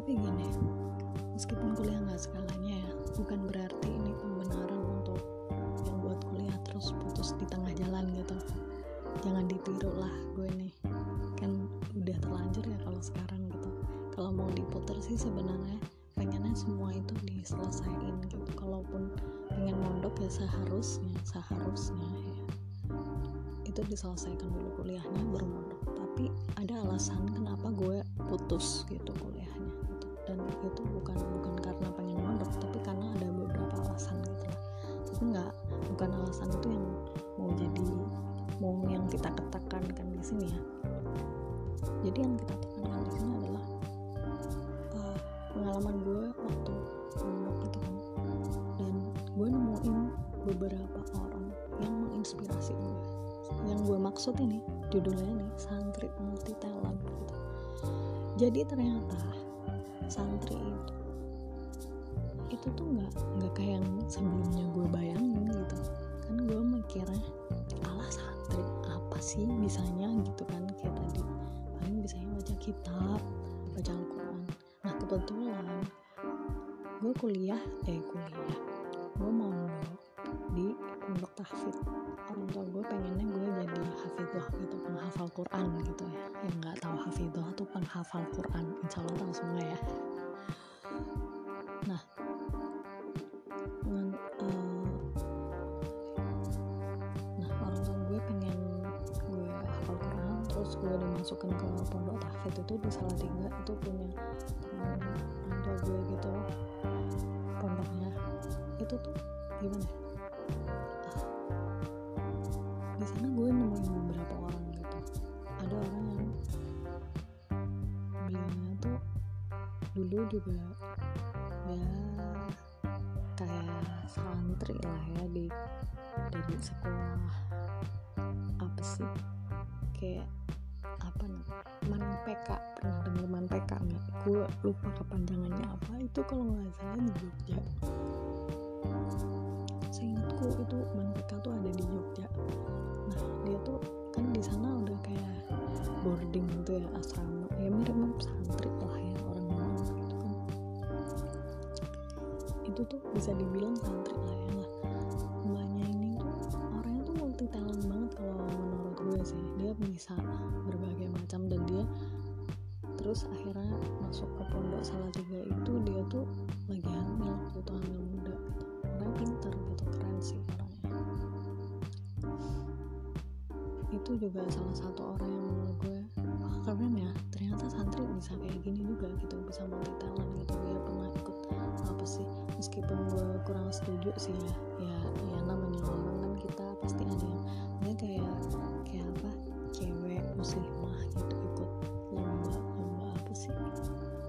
tapi gini meskipun kuliah nggak segalanya ya bukan berarti ini pembenaran untuk yang buat kuliah terus putus di tengah jalan gitu. Jangan ditiru lah gue nih kan udah terlanjur ya kalau sekarang gitu. Kalau mau diputar sih sebenarnya pengennya semua itu diselesaikan gitu. Kalaupun pengen mondok ya seharusnya seharusnya ya. Itu diselesaikan dulu kuliahnya baru mondok. Tapi ada alasan kenapa gue putus gitu kuliahnya itu bukan bukan karena pengen mondok tapi karena ada beberapa alasan gitu. Tapi nggak bukan alasan itu yang mau jadi mau yang kita katakan di sini ya. Jadi yang kita tekankan di sini adalah uh, pengalaman gue waktu mondok itu kan. Dan gue nemuin beberapa orang yang menginspirasi gue. Yang gue maksud ini judulnya nih santri multi talent gitu jadi ternyata itu tuh nggak nggak kayak yang sebelumnya gue bayangin gitu. Kan gue mikirnya alah santri apa sih bisanya? gitu kan kayak tadi. Paling bisanya baca kitab baca Al-Quran. Nah kebetulan gue kuliah eh kuliah. Gue mondok di pondok tahfidz. Orang tua gue pengennya gue jadi hafidzah gitu penghafal Quran gitu ya. Yang nggak tahu hafidzah tuh penghafal Quran insya Allah semua ya dimasukkan ke pondok tahfidz itu di Salatiga itu punya orang tua gue gitu. Pondoknya. Itu tuh gimana ya? Di sana gue nemuin beberapa orang gitu. Ada orang yang beliaunya tuh dulu juga ya kayak santri lah ya di dari sekolah. Apa sih? Kayak apa nih? Man PK pernah denger man PK nggak? Gue lupa kepanjangannya apa. Itu kalau nggak salah di Jogja. Seingatku itu man PK tuh ada di Jogja. Nah dia tuh kan di sana udah kayak boarding gitu ya asrama. Ya mirip-mirip santri lah ya orang orang gitu kan. Itu tuh bisa dibilang santri lah ya. Lah multi talent banget kalau menurut gue sih. Dia bisa berbagai macam dan dia terus akhirnya masuk ke pondok Salatiga itu dia tuh lagi hamil gitu hamil muda. Orangnya pinter gitu keren sih orangnya. Itu juga salah satu orang yang menurut gue wah keren ya ternyata santri bisa kayak gini juga gitu bisa multi talent gitu dia pernah ikut apa sih? Meskipun gue kurang setuju sih ya ya kita pasti ada yang dia kayak kayak apa cewek muslimah gitu ikut lomba lomba apa sih? Apa namanya?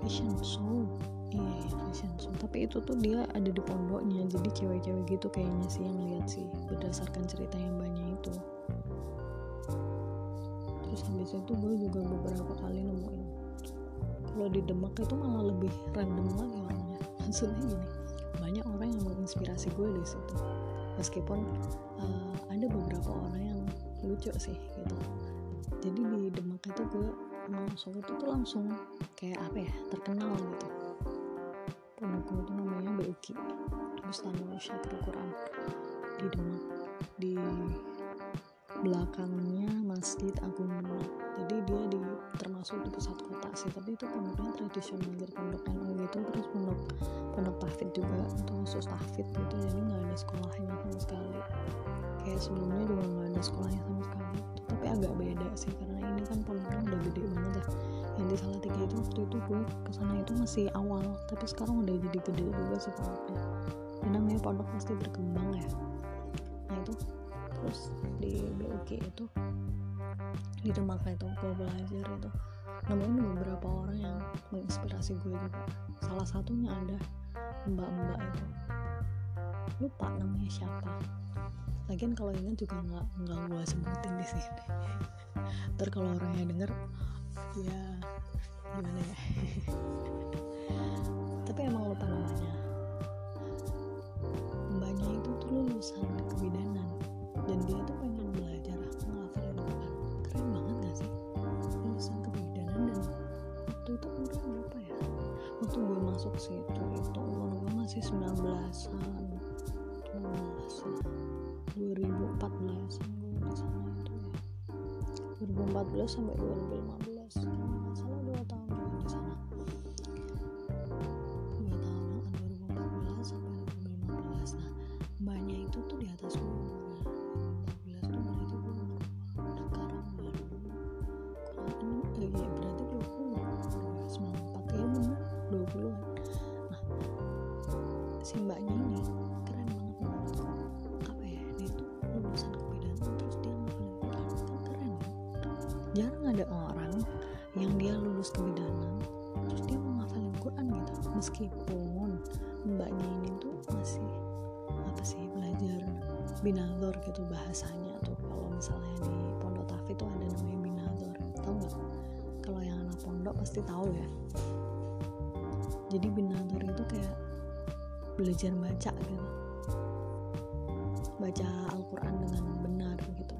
Fashion show. Iya yeah, fashion show. Tapi itu tuh dia ada di pondoknya jadi cewek-cewek gitu kayaknya sih yang lihat sih berdasarkan cerita yang banyak itu. Terus habis itu gue juga beberapa kali nemuin kalau di Demak itu malah lebih random lagi orangnya. Maksudnya gini banyak orang yang menginspirasi gue di situ. Meskipun uh, ada beberapa orang yang lucu sih gitu. Jadi di Demak itu gue masuk itu tuh langsung kayak apa ya terkenal gitu. Pondok gue tuh namanya BUKI Bustanul Syakrul Quran di Demak di belakangnya Masjid Agung Demak jadi dia di termasuk di pusat kota sih tapi itu pondoknya tradisional jadi pondok NU gitu terus pondok pondok tahfid juga itu khusus tahfid gitu. Jadi nggak ada sekolahnya sama sekali. Kayak sebelumnya juga nggak ada sekolahnya sama sekali. Tapi agak beda sih karena ini kan pondoknya udah gede banget ya. Yang di Salatiga itu waktu itu gue ke sana itu masih awal tapi sekarang udah jadi gede juga sih pondoknya. Dan namanya pondok pasti berkembang ya terus di BUK itu di Demak itu gue belajar itu. Nemuin beberapa orang yang menginspirasi gue juga. Salah satunya ada mbak-mbak itu. Lupa namanya siapa. Lagian kalau ingat juga nggak nggak gue sebutin di sini. Ntar kalau orangnya denger ya gimana ya? Tapi emang lupa namanya. Mbaknya itu tuh lulusan dia itu pengen belajar aku ngelakuin orang keren banget gak sih? Lulusan kebidanan dan waktu itu umur berapa ya? Waktu gue masuk situ itu umur gue masih 19-an 19-an 2014 an gue di sana itu ya. 2014 sampai 2015 baca gitu. Baca Al-Quran dengan benar gitu.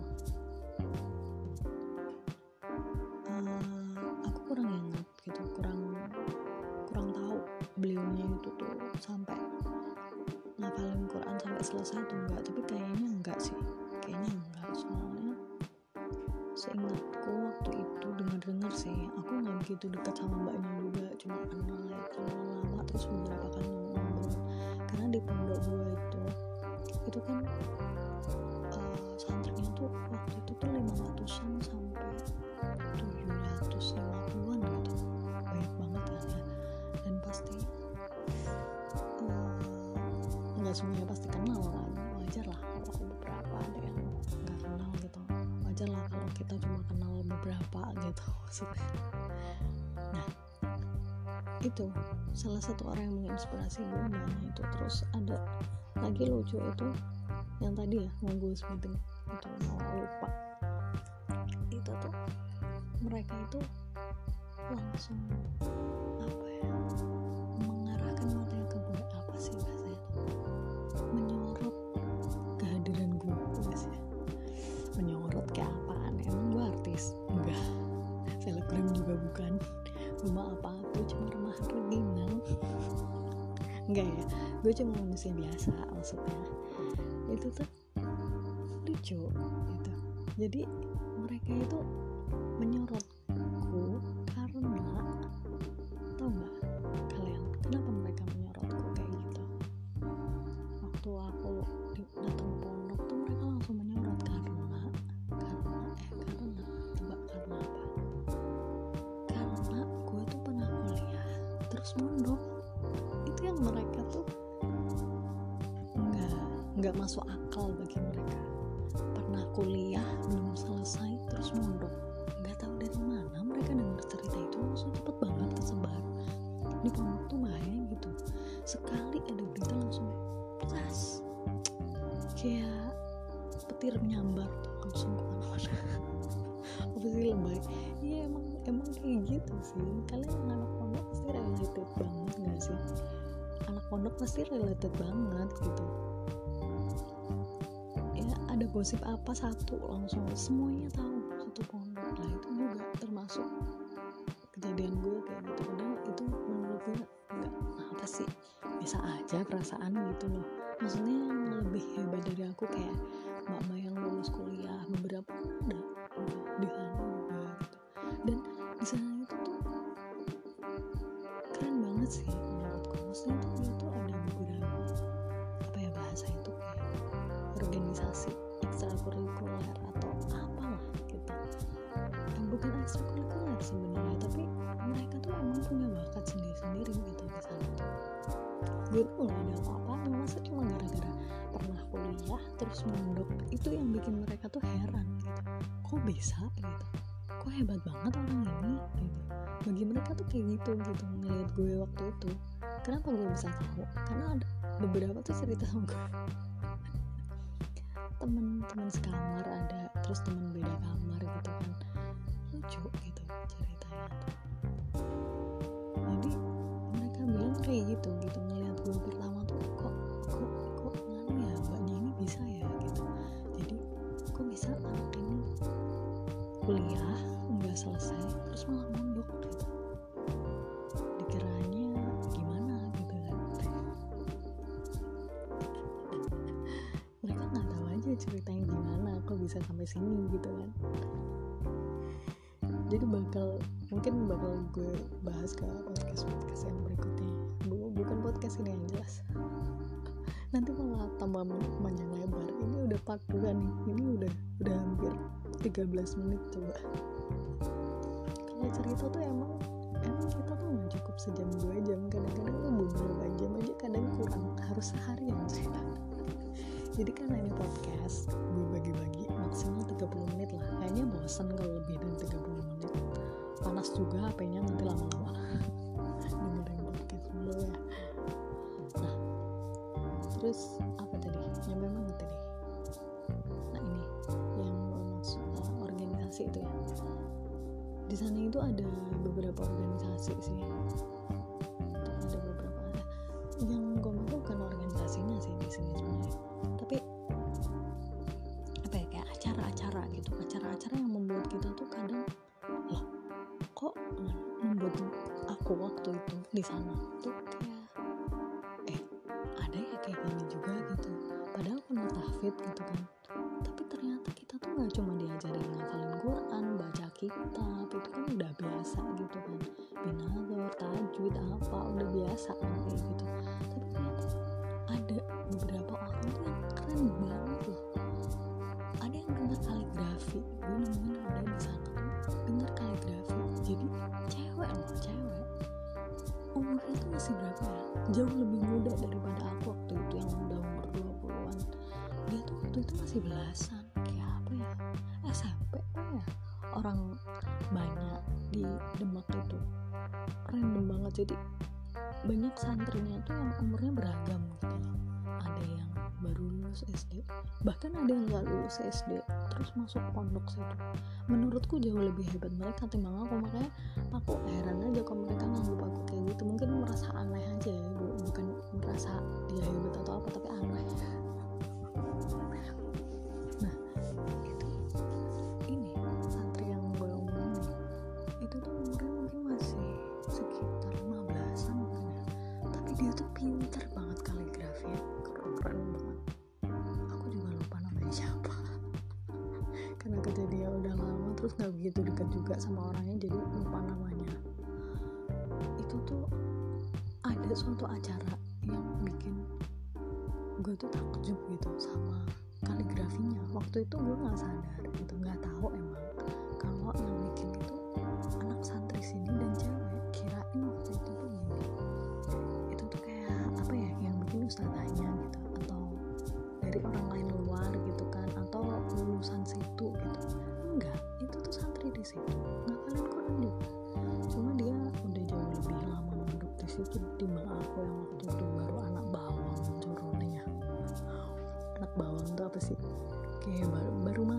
Eh, aku kurang ingat gitu kurang kurang tahu beliaunya itu tuh sampai ngafalin Quran sampai selesai atau enggak. Tapi kayaknya enggak sih. Kayaknya enggak. Soalnya seingatku waktu itu dengar-dengar sih aku nggak begitu dekat sama mbaknya juga cuma kenal ya kenal lama terus beberapa kali pondok gue itu. Itu kan eh, santrinya tuh waktu itu tuh 500an sampai 750an gitu. Banyak banget kan ya. Dan pasti eh, nggak semuanya pasti kenal kan. Wajar lah kalau beberapa ada yang nggak kenal gitu. Wajar lah kalau kita cuma kenal beberapa gitu. Maksudnya itu salah satu orang yang menginspirasi gue mbaknya itu. Terus ada lagi lucu itu yang tadi ya mau gue sebutin itu mau lupa. Itu tuh mereka itu langsung enggak ya gue cuma manusia biasa maksudnya. Itu tuh lucu gitu. Jadi mereka itu menyorotku pondok pasti related banget gitu. Ya ada gosip apa satu langsung semuanya tahu satu pondok. Lah itu juga termasuk kejadian gue kayak gitu. Padahal itu menurut gue nggak apa sih bisa aja perasaan gitu loh. Maksudnya yang lebih hebat dari aku kayak mbak-mbak yang lulus kuliah beberapa udah udah kok bisa gitu. Kok hebat banget orang ini gitu. Bagi mereka tuh kayak gitu gitu ngeliat gue waktu itu. Kenapa gue bisa tahu? Karena ada beberapa tuh cerita sama gue. Temen-temen sekamar ada terus temen beda kamar gitu kan. Lucu gitu ceritanya tuh. Jadi mereka bilang kayak gitu gitu ngeliat gue pertama selesai terus malah mundur gitu. Dikiranya gimana gitu kan. Mereka nggak tahu aja ceritanya gimana aku bisa sampai sini gitu kan. Jadi bakal mungkin bakal gue bahas ke podcast podcast yang berikutnya. Bu, bukan podcast ini yang jelas. Nanti malah tambah panjang lebar. Ini udah part nih. Ini udah udah hampir 13 menit coba kalau cerita tuh emang emang kita tuh nggak cukup sejam dua jam. Kadang-kadang tuh beberapa jam aja kadang kurang. Harus sehari yang cerita jadi karena ini podcast gue bagi-bagi maksimal 30 menit lah. Kayaknya bosan kalau lebih dari 30 menit. Panas juga HP-nya nanti lama-lama dengerin podcast dulu ya. Nah terus di sana itu ada beberapa organisasi sih. Ada beberapa yang gue mau bukan organisasinya sih di sini sebenarnya. Tapi apa ya kayak acara-acara gitu. Acara-acara yang membuat kita tuh kadang loh kok membuat aku waktu itu di sana tuh kayak eh ada ya kayak gini juga gitu. Padahal kena tahfid gitu kan bahkan ada yang gak lulus SD terus masuk pondok situ menurutku jauh lebih hebat mereka timbang aku makanya aku heran aja kalau mereka nganggap aku kayak gitu. Mungkin merasa aneh aja ya bukan merasa dia hebat atau apa tapi aneh. Nah itu juga sama orangnya jadi lupa namanya. Itu tuh ada suatu acara yang bikin gue tuh takjub gitu sama kaligrafinya. Waktu itu gue nggak sadar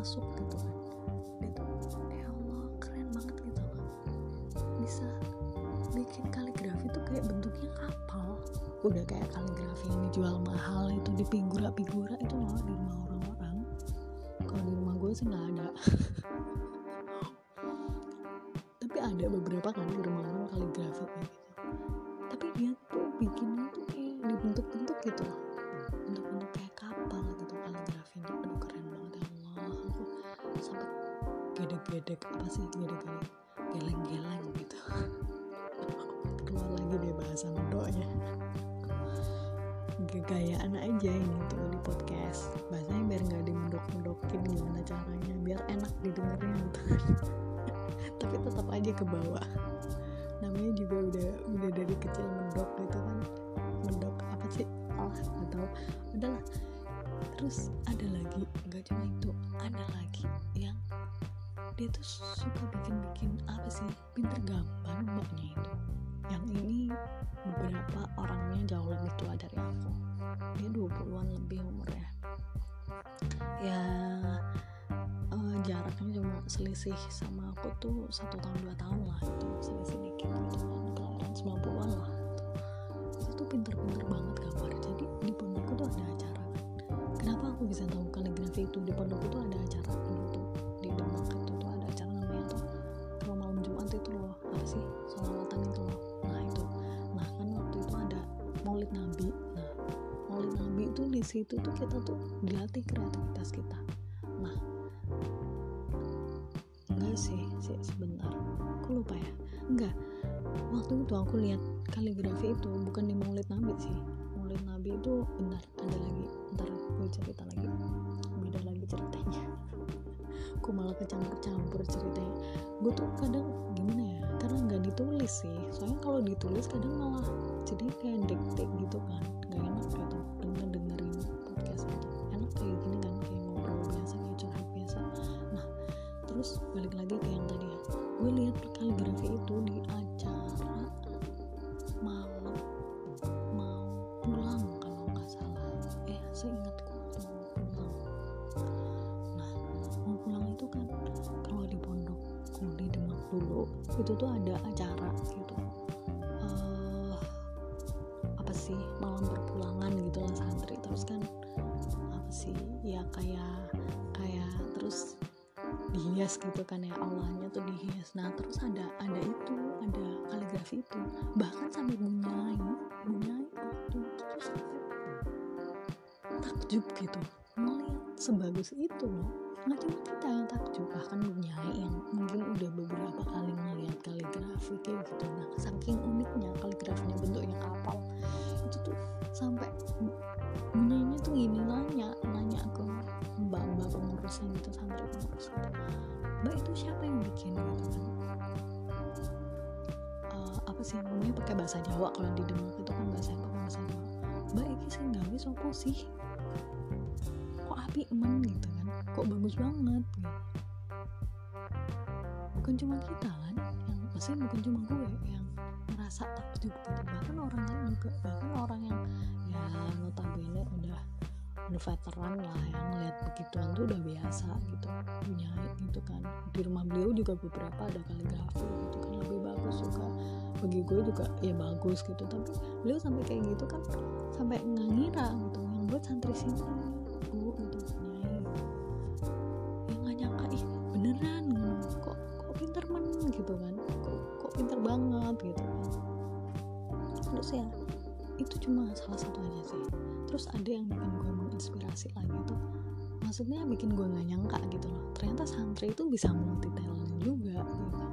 masuk gitu. Kan ya Allah keren banget gitu loh. Bisa bikin kaligrafi tuh kayak bentuknya kapal udah kayak kaligrafi yang dijual mahal itu di figura-figura itu loh di rumah orang-orang. Kalau di rumah gue sih nggak ada. Tapi ada beberapa kan di rumah ya uh, jaraknya cuma selisih sama aku tuh satu tahun dua tahun lah itu selisih dikit gitu kan. Kelahiran 90-an lah itu. Tuh pinter-pinter banget gambar jadi di pondokku tuh ada acara. Kenapa aku bisa tahu kaligrafi itu? Di pondokku tuh ada acara dulu situ tuh kita tuh dilatih kreativitas kita. Nah enggak sih, sih sebentar. Aku lupa ya. Enggak. Waktu itu aku lihat kaligrafi itu bukan di itu tuh ada acara gitu. Eh apa sih malam perpulangan gitu lah santri. Terus kan apa sih ya kayak kayak terus dihias gitu kan ya aulanya tuh dihias. Nah terus ada ada itu ada kaligrafi itu. Bahkan sampai bunyai bunyai waktu itu tuh takjub gitu melihat sebagus itu loh nggak cuma kita yang takjub bahkan bunyai yang mungkin udah beberapa kali melihat kaligrafi kayak gitu. Nah saking uniknya kaligrafinya bentuknya kapal itu tuh sampai bunyainya tuh gini nanya nanya ke mbak-mbak pengurusnya gitu santri pengurus mbak itu siapa yang bikin? Gitu kan apa sih namanya pakai bahasa Jawa kalau di Demak itu kan bahasa pakai bahasa Jawa? Mbak iki sing gawe sopo sih kok api emen gitu kan kok bagus banget gitu. Bukan cuma kita kan yang maksudnya bukan cuma gue yang ngerasa takjub gitu bahkan orang lain juga bahkan orang yang ya notabene udah udah veteran lah yang ngeliat begituan tuh udah biasa gitu punya gitu kan. Di rumah beliau juga beberapa ada kaligrafi gitu kan lebih bagus juga. Bagi gue juga ya bagus gitu. Tapi beliau sampai kayak gitu kan sampai nggak ngira gitu yang buat santri sini cuma salah satu aja sih. Terus ada yang bikin gue menginspirasi lagi tuh maksudnya bikin gue nggak nyangka gitu loh. Ternyata santri itu bisa multi talent juga gitu.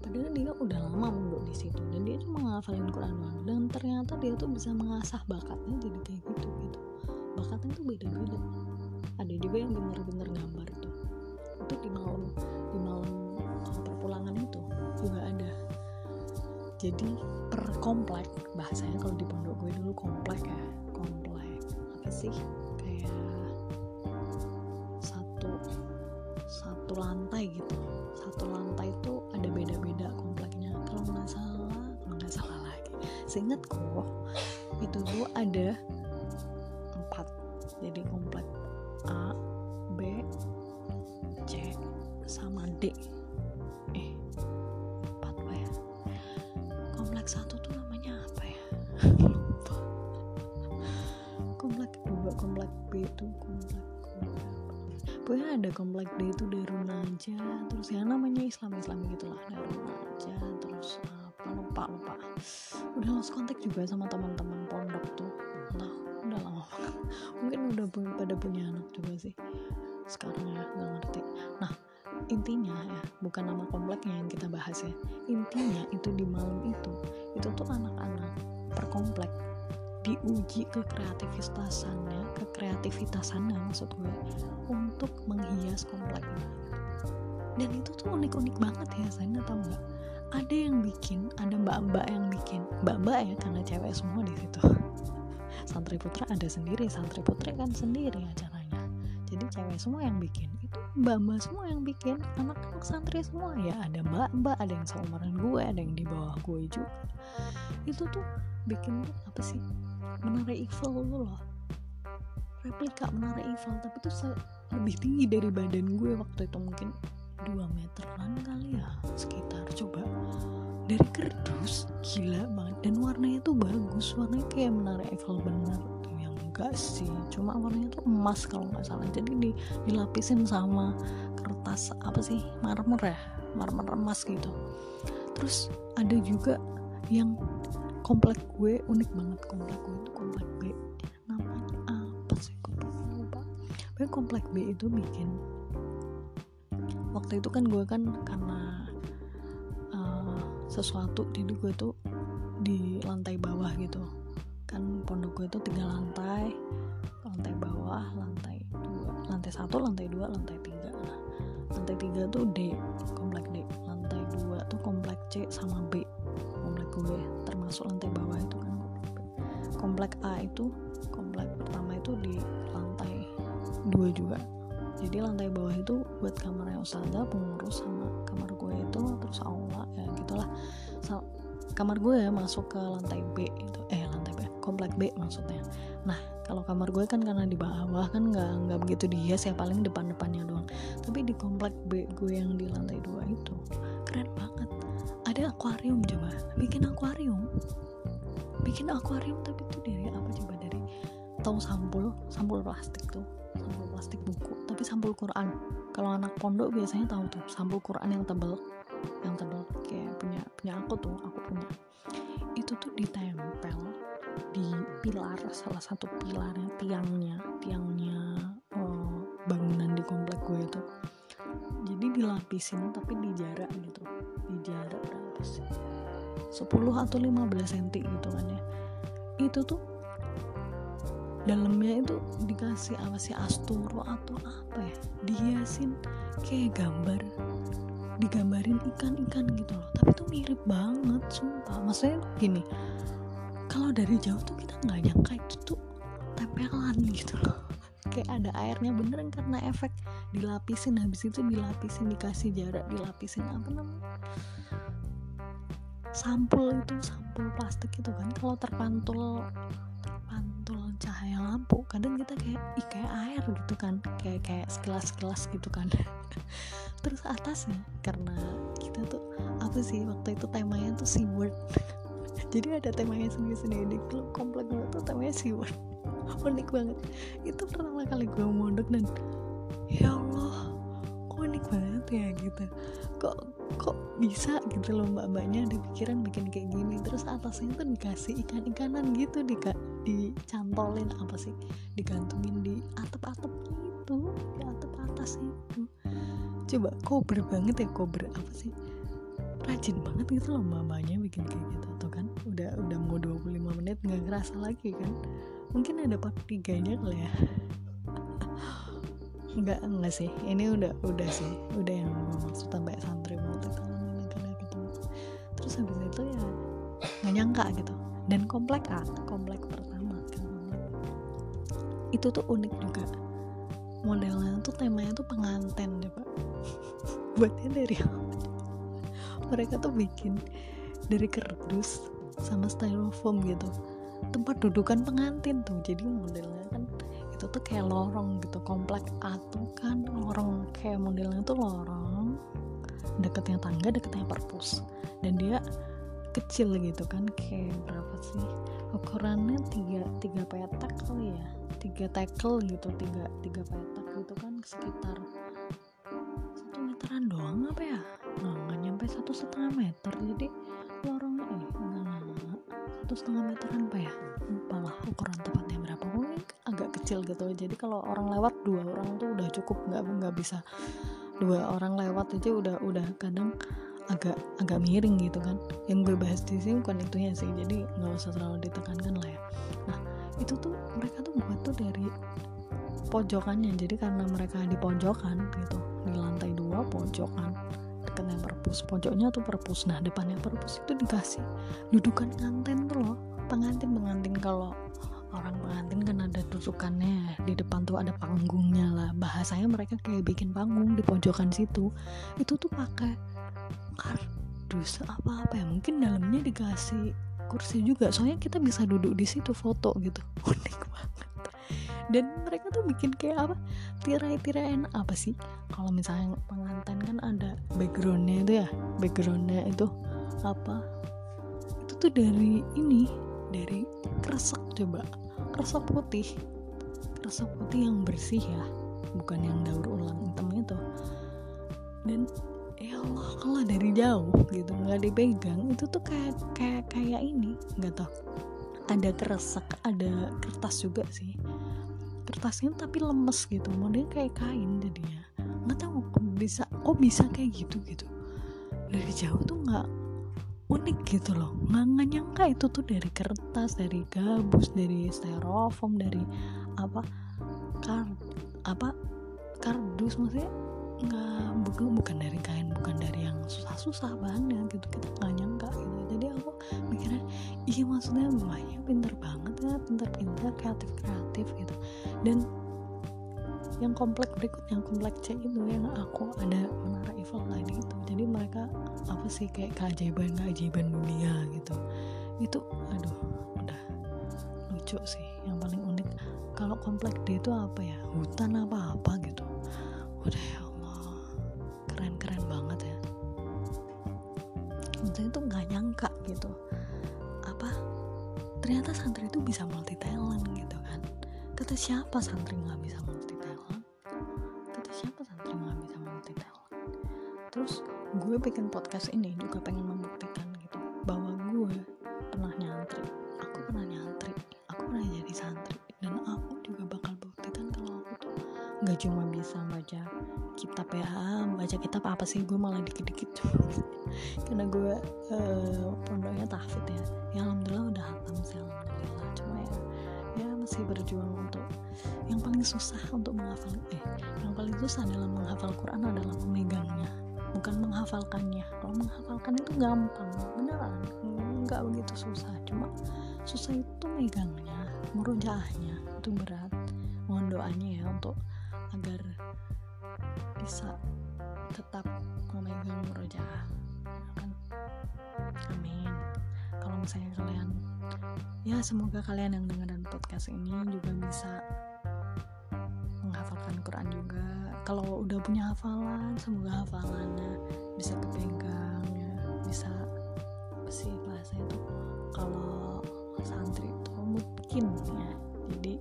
Padahal dia udah lama mondok di situ dan dia cuma ngafalin Quran doang. Dan ternyata dia tuh bisa mengasah bakatnya jadi kayak gitu gitu. Bakatnya tuh beda-beda. Ada juga yang bener-bener gambar tuh. Itu di malam di malam perpulangan itu juga ada jadi per komplek bahasanya kalau di pondok gue dulu komplek ya komplek. Apa sih? Kayak satu satu lantai gitu. Satu lantai itu ada beda-beda kompleknya. Kalau nggak salah kalau nggak salah lagi. Seingatku itu tuh ada empat. Jadi komplek A B C sama D komplek D itu Darun aja terus yang namanya Islam Islam gitu lah Darun aja terus apa lupa lupa. Udah lost kontak juga sama teman-teman pondok tuh. Nah udah lama mungkin udah pada punya anak juga sih. Sekarang ya nggak ngerti. Nah intinya ya bukan nama kompleknya yang kita bahas ya. Intinya itu di malam itu itu tuh anak-anak per komplek diuji ke kreativitasannya ke kreativitasannya maksud gue untuk menghias kompleknya dan itu tuh unik-unik banget ya saya tahu nggak ada yang bikin ada mbak-mbak yang bikin. Mbak-mbak ya karena cewek semua di situ. Santri putra ada sendiri santri putri kan sendiri jadi cewek semua yang bikin. Itu mbak-mbak semua yang bikin. Anak-anak santri semua. Ya ada mbak-mbak ada yang seumuran gue ada yang di bawah gue juga. Itu tuh bikin apa sih? Menara Eiffel lu loh. Replika menara Eiffel. Tapi tuh lebih tinggi dari badan gue waktu itu. Mungkin 2 meteran kali ya sekitar. Coba. Dari kerdus gila banget. Dan warnanya tuh bagus. Warnanya kayak menara Eiffel bener enggak sih cuma warnanya tuh emas kalau nggak salah. Jadi di, dilapisin sama kertas apa sih marmer ya? Marmer emas gitu. Terus ada juga yang komplek gue unik banget komplek gue itu komplek B. Namanya apa sih? Gue lupa. Pokoknya komplek B itu bikin waktu itu kan gue kan karena uh, sesuatu jadi gue tuh di lantai bawah gitu kan pondok gue itu tiga lantai lantai bawah lantai dua lantai satu lantai dua lantai tiga. Nah lantai tiga tuh D komplek D. Lantai dua tuh komplek C sama B komplek gue. Termasuk lantai bawah itu kan komplek A itu komplek pertama itu di lantai dua juga. Jadi lantai bawah itu buat kamarnya ustazah pengurus sama kamar gue itu terus aula ya gitulah. Kamar gue ya masuk ke lantai B itu eh komplek B maksudnya. Nah kalau kamar gue kan karena di bawah kan nggak nggak begitu dihias ya paling depan depannya doang. Tapi di komplek B gue yang di lantai dua itu keren banget. Ada akuarium coba bikin akuarium. Bikin akuarium tapi itu dari apa coba? Dari tahu sampul sampul plastik tuh. Sampul plastik buku tapi sampul Quran. Kalau anak pondok biasanya tahu tuh sampul Quran yang tebel yang tebel. Kayak punya punya aku tuh aku punya. Itu tuh ditempel di pilar salah satu pilarnya tiangnya tiangnya oh, bangunan di komplek gue itu. Jadi dilapisin tapi di jarak gitu di jarak berapa sih 10 atau 15 cm gitu kan ya. Itu tuh dalamnya itu dikasih apa sih asturo atau apa ya dihiasin kayak gambar digambarin ikan-ikan gitu loh. Tapi tuh mirip banget sumpah. Maksudnya gini kalau dari jauh tuh kita nggak nyangka itu tuh tempelan gitu loh. Kayak ada airnya beneran karena efek dilapisin. Habis itu dilapisin dikasih jarak dilapisin apa namanya? Sampul itu sampul plastik itu kan. Kalau terpantul terpantul cahaya lampu kadang kita kayak ih kayak air gitu kan. Kayak kayak sekelas sekelas gitu kan. Terus atasnya karena kita tuh apa sih waktu itu temanya tuh seaward jadi ada temanya sendiri-sendiri. Di komplek gue tuh temanya seaward unik banget. Itu pertama kali gue mondok dan ya Allah kok unik banget ya gitu. Kok kok bisa gitu loh mbak-mbaknya ada pikiran bikin kayak gini. Terus atasnya tuh dikasih ikan-ikanan gitu di dicantolin apa sih digantungin di atap-atap itu di atap atas itu. Coba kober banget ya kober apa sih? Rajin banget gitu loh mbak-mbaknya bikin kayak gitu udah udah mau 25 menit nggak kerasa lagi kan? Mungkin ada part tiganya kali ya. Enggak enggak sih. Ini udah udah sih. Udah yang maksud tambah santri banget itu. Gitu terus habis itu ya nggak nyangka gitu. Dan komplek A komplek pertama kan. Itu tuh unik juga. Modelnya tuh temanya tuh pengantin deh pak. Buatnya dari mereka tuh bikin dari kardus sama styrofoam gitu. Tempat dudukan pengantin tuh jadi modelnya kan itu tuh kayak lorong gitu komplek atau kan lorong. Kayak modelnya tuh lorong deketnya tangga deketnya perpus. Dan dia kecil gitu kan kayak berapa sih? Ukurannya tiga tiga petak kali ya? Tiga tackle gitu tiga tiga petak gitu kan sekitar satu meteran doang apa ya? Nah nggak nyampe satu setengah meter jadi satu setengah meteran apa ya? Lupa lah ukuran tepatnya berapa. Mungkin agak kecil gitu. Jadi kalau orang lewat dua orang tuh udah cukup. Nggak nggak bisa dua orang lewat aja udah udah kadang agak agak miring gitu kan. Yang gue bahas di sini bukan itunya sih. Jadi nggak usah terlalu ditekankan lah ya. Nah itu tuh mereka tuh buat tuh dari pojokannya. Jadi karena mereka di pojokan gitu di lantai dua pojokan dekatnya perpus pojoknya tuh perpus. Nah depannya perpus itu dikasih dudukan pengantin tuh loh pengantin pengantin. Kalau orang pengantin kan ada dudukannya di depan tuh ada panggungnya lah. Bahasanya mereka kayak bikin panggung di pojokan situ. Itu tuh pakai kardus apa apa ya. Mungkin dalamnya dikasih kursi juga. Soalnya kita bisa duduk di situ foto gitu. Unik banget dan mereka tuh bikin kayak apa? Tirai-tirai apa sih? Kalau misalnya pengantin kan ada backgroundnya itu ya. Backgroundnya itu apa? Itu tuh dari ini dari kresek coba. Kresek putih. Kresek putih yang bersih ya. Bukan yang daur ulang hitam itu. Dan ya Allah kalau dari jauh gitu. Nggak dipegang. Itu tuh kayak kayak kayak ini. Nggak tau ada kresek ada kertas juga sih kertasnya tapi lemes gitu. Modelnya kayak kain jadinya. Nggak tahu kok bisa kok bisa kayak gitu gitu. Dari jauh tuh nggak unik gitu loh. Nggak nyangka itu tuh dari kertas dari gabus dari styrofoam dari apa kar apa kardus. Maksudnya nggak bukan bukan dari kain bukan dari yang susah-susah banget gitu. Kita nggak nyangka gitu. Jadi aku mikirnya iya maksudnya banyak pinter banget pinter-pinter kreatif kreatif gitu. Dan yang komplek berikutnya komplek C itu yang aku ada menara Eiffel tadi itu. Jadi mereka apa sih kayak keajaiban keajaiban dunia gitu. Itu aduh udah lucu sih. Yang paling unik kalau komplek D itu apa ya? Hutan apa apa gitu. Udah ya Allah. Keren-keren banget ya. Maksudnya itu nggak nyangka gitu ternyata santri itu bisa multi talent gitu kan. Kata siapa santri nggak bisa multi talent kata siapa santri nggak bisa multi talent terus gue bikin podcast ini juga pengen cuma bisa baca kitab ya baca kitab apa sih? Gue malah dikit-dikit karena gue uh, pondoknya tahfid ya. Ya alhamdulillah udah hatam sih alhamdulillah. Cuma ya ya masih berjuang untuk yang paling susah untuk menghafal eh yang paling susah dalam menghafal Quran adalah memegangnya bukan menghafalkannya. Kalau menghafalkan itu gampang beneran. Nggak begitu susah cuma susah itu megangnya merujaahnya itu berat. Mohon doanya ya untuk agar bisa tetap memegang kan amin. Kalau misalnya kalian ya semoga kalian yang dengerin podcast ini juga bisa menghafalkan Quran juga. Kalau udah punya hafalan semoga hafalannya bisa kepegang ya. Bisa sih bahasa itu. Kalau santri itu mungkin ya jadi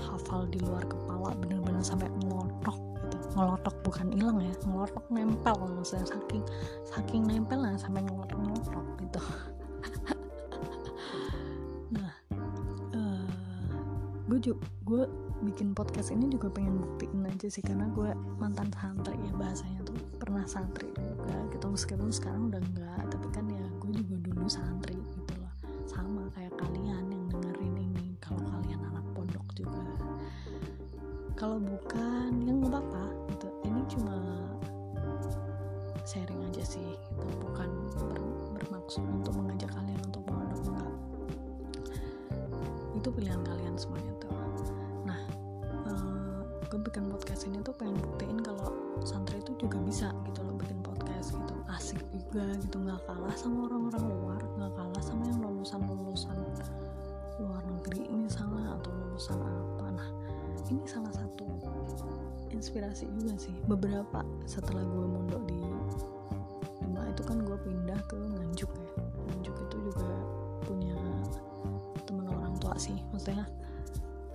hafal di luar kepala bener-bener sampai ngelotok gitu. Ngelotok bukan hilang ya ngelotok nempel maksudnya. Saking saking nempel lah sampai ngelotok ngelotok gitu. Nah uh, gue juga gue bikin podcast ini juga pengen buktiin aja sih karena gue mantan santri ya bahasanya tuh pernah santri juga gitu. Meskipun sekarang udah enggak tapi kan ya gue juga dulu santri kalau bukan yang nggak apa-apa gitu. Ini cuma sharing aja sih gitu. Bukan ber, bermaksud untuk mengajak kalian untuk pondok enggak. Itu pilihan kalian semuanya tuh. Nah uh, gue bikin podcast ini tuh pengen buktiin kalau santri itu juga bisa gitu loh bikin podcast gitu. Asik juga gitu. Nggak kalah sama orang-orang luar nggak kalah sama yang lulusan lulusan luar negeri misalnya atau lulusan apa ini salah satu inspirasi juga sih. Beberapa setelah gue mondok di Demak itu kan gue pindah ke Nganjuk ya. Nganjuk itu juga punya temen orang tua sih maksudnya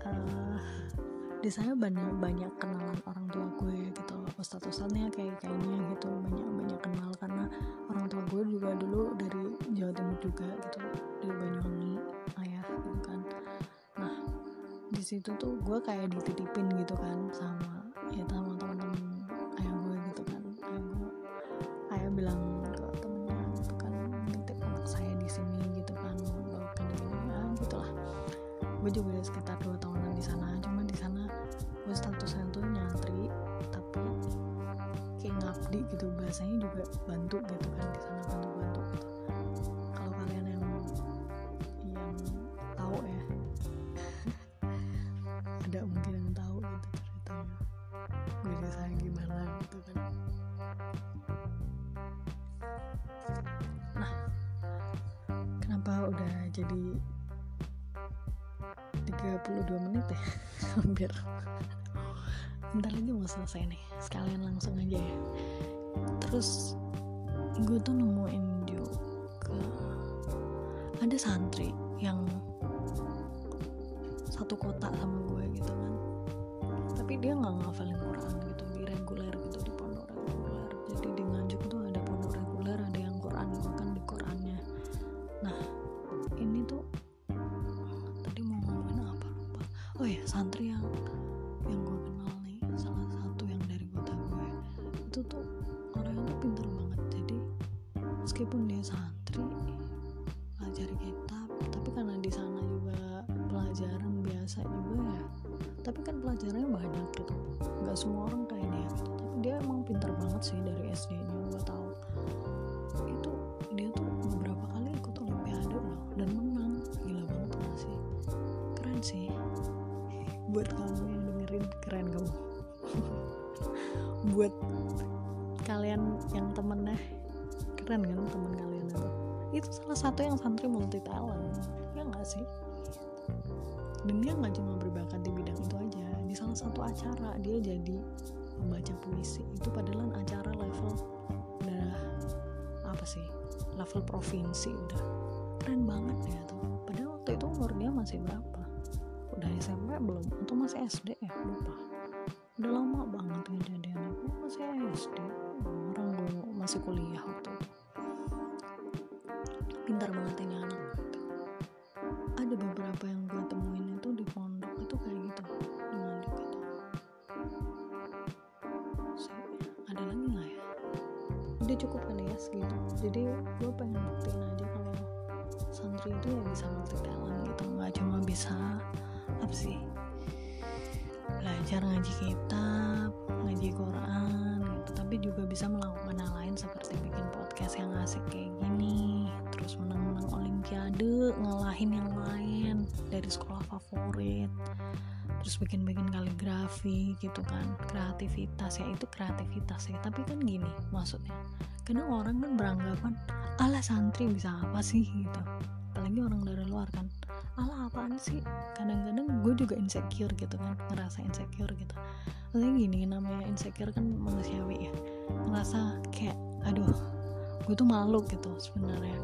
uh, di sana banyak banyak kenalan orang tua gue gitu ustadz ustadznya kayak kayaknya di situ tuh gue kayak dititipin gitu kan sama ya sama teman-teman ayah gue gitu kan. Ayah gue ayah bilang ke temennya gitu kan nitip anak saya di sini gitu kan. Bawa ke ya gitulah gue juga sekitar dua tahunan di sana cuma di sana gue statusnya tuh nyantri tapi kayak ngabdi gitu. Bahasanya juga bantu gitu kan di sana bantu bantu gitu kota sama gue gitu kan. Tapi dia nggak ngafalin Quran gitu di reguler gitu di pondok reguler. Jadi di Nganjuk tuh ada pondok reguler ada yang Quran gue kan di Qurannya. Nah ini tuh tadi mau ngomongin apa? Lupa. Oh ya santri kan pelajarannya banyak gitu. Nggak semua orang kayak dia. Tapi dia emang pintar banget sih dari SD nya gue tahu. Itu dia tuh beberapa kali ikut olimpiade loh dan menang. Gila banget gak sih? Keren sih. Buat kamu yang dengerin keren kamu. Buat kalian yang temennya keren kan temen kalian itu? Itu salah satu yang santri multi talent ya nggak sih? Dan dia nggak cuma berbakat di bidang salah satu acara dia jadi membaca puisi. Itu padahal acara level udah apa sih level provinsi udah. Keren banget ya tuh padahal waktu itu umur dia masih berapa? Udah SMP belum? Atau masih SD ya? Lupa. Udah lama banget kejadiannya. Masih SD orang gue masih kuliah waktu itu sih. Belajar ngaji kitab ngaji Quran gitu. Tapi juga bisa melakukan hal lain seperti bikin podcast yang asik kayak gini. Terus menang-menang olimpiade ngalahin yang lain dari sekolah favorit. Terus bikin-bikin kaligrafi gitu kan. Kreativitas ya itu kreativitas ya tapi kan gini maksudnya kadang orang kan beranggapan ala santri bisa apa sih? gitu apalagi orang dari luar kan. Ala apaan sih? Kadang-kadang gue juga insecure gitu kan ngerasa insecure gitu. Maksudnya gini namanya insecure kan manusiawi ya. Ngerasa kayak aduh gue tuh malu gitu sebenarnya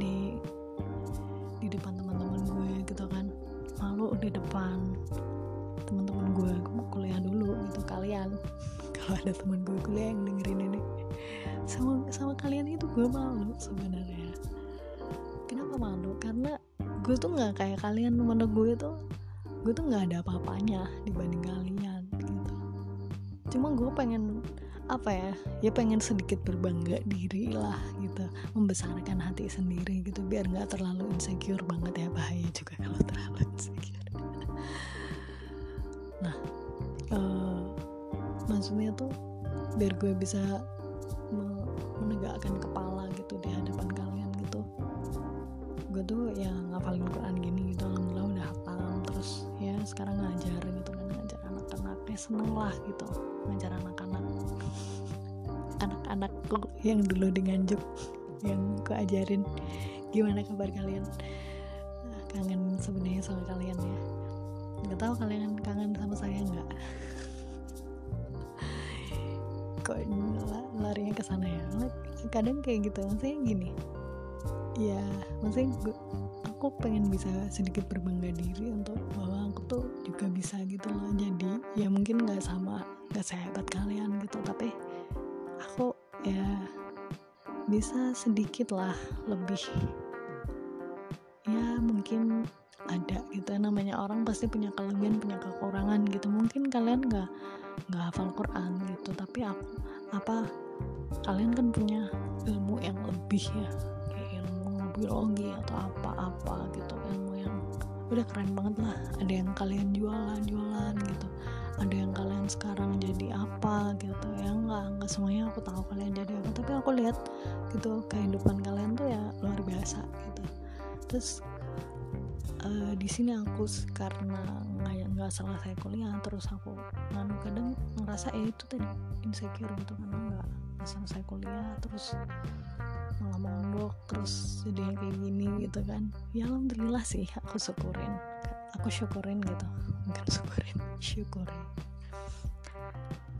di di depan teman-teman gue gitu kan. Malu di depan teman-teman gue gue kuliah dulu gitu kalian. Kalau ada teman gue kuliah yang dengerin ini. Sama sama kalian itu gue malu sebenarnya malu karena gue tuh nggak kayak kalian menurut gue tuh gue tuh nggak ada apa-apanya dibanding kalian gitu. Cuma gue pengen apa ya ya pengen sedikit berbangga diri lah gitu. Membesarkan hati sendiri gitu. Biar nggak terlalu insecure banget ya bahaya juga kalau terlalu insecure. Nah uh, maksudnya tuh biar gue bisa anak-anakku yang dulu di Nganjuk yang gue ajarin. Gimana kabar kalian? Nah, kangen sebenarnya sama kalian ya. Nggak tahu kalian kangen sama saya nggak? Kok larinya ke sana ya? Kadang kayak gitu maksudnya gini. Ya maksudnya gue, aku pengen bisa sedikit berbangga diri untuk bahwa aku tuh juga bisa gitu loh. Jadi ya mungkin nggak sama nggak sehebat kalian gitu tapi aku ya bisa sedikit lah lebih. Ya mungkin ada gitu namanya orang pasti punya kelebihan punya kekurangan gitu. Mungkin kalian nggak nggak hafal Quran gitu tapi aku apa kalian kan punya ilmu yang lebih ya. Kayak ilmu biologi atau apa-apa gitu ilmu yang udah keren banget lah. Ada yang kalian jualan jualan gitu ada yang kalian sekarang jadi apa gitu ya. Nggak nggak semuanya aku tahu kalian jadi apa. Tapi aku lihat gitu kehidupan kalian tuh ya luar biasa gitu. Terus uh, di sini aku karena nggak nggak selesai kuliah terus aku nganu kadang ngerasa eh itu tadi insecure gitu karena nggak selesai kuliah terus malah mondok terus jadi kayak gini gitu kan. Ya alhamdulillah sih aku syukurin. Aku syukurin gitu bukan syukurin syukurin.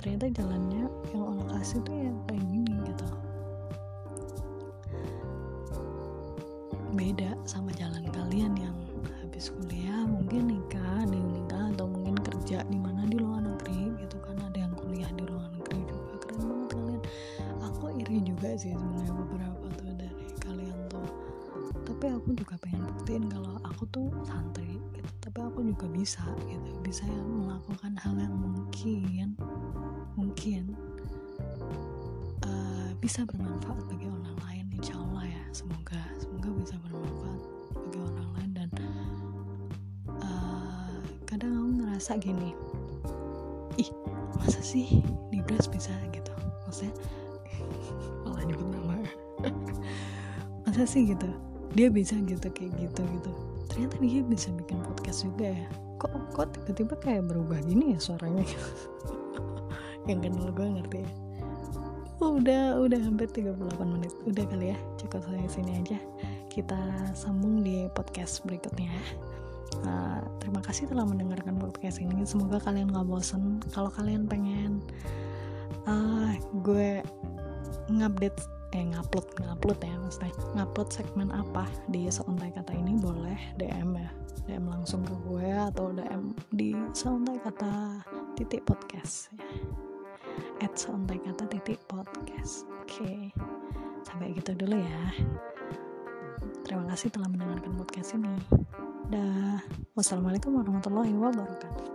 Ternyata jalannya yang Allah kasih tuh ya kayak gini gitu. Beda sama jalan kalian yang habis kuliah mungkin nikah ada yang nikah atau mungkin kerja di mana di luar negeri gitu kan. Ada yang kuliah di luar negeri juga. Keren banget kalian. Aku iri juga sih sebenarnya tapi aku juga pengen buktiin kalau aku tuh santri gitu. Tapi aku juga bisa gitu. Bisa yang melakukan hal yang mungkin mungkin uh, bisa bermanfaat bagi orang lain insya Allah ya. Semoga semoga bisa bermanfaat bagi orang lain dan uh, kadang aku ngerasa gini ih masa sih di bisa gitu? Maksudnya malah nyebut nama. Masa sih gitu? Dia bisa gitu kayak gitu gitu. Ternyata dia bisa bikin podcast juga ya. Kok kok tiba-tiba kayak berubah gini ya suaranya? Yang kenal gue ngerti ya. Oh, udah udah hampir 38 menit. Udah kali ya cukup sampai sini aja. Kita sambung di podcast berikutnya. Uh, terima kasih telah mendengarkan podcast ini. Semoga kalian gak bosen. Kalau kalian pengen uh, gue ngupdate eh ngupload ngupload ya maksudnya ngupload segmen apa di seuntai kata ini boleh DM ya. DM langsung ke gue atau DM di seuntai kata titik podcast ya. At seuntai kata titik podcast. Oke okay. sampai gitu dulu ya. Terima kasih telah mendengarkan podcast ini. Dah. Wassalamualaikum warahmatullahi wabarakatuh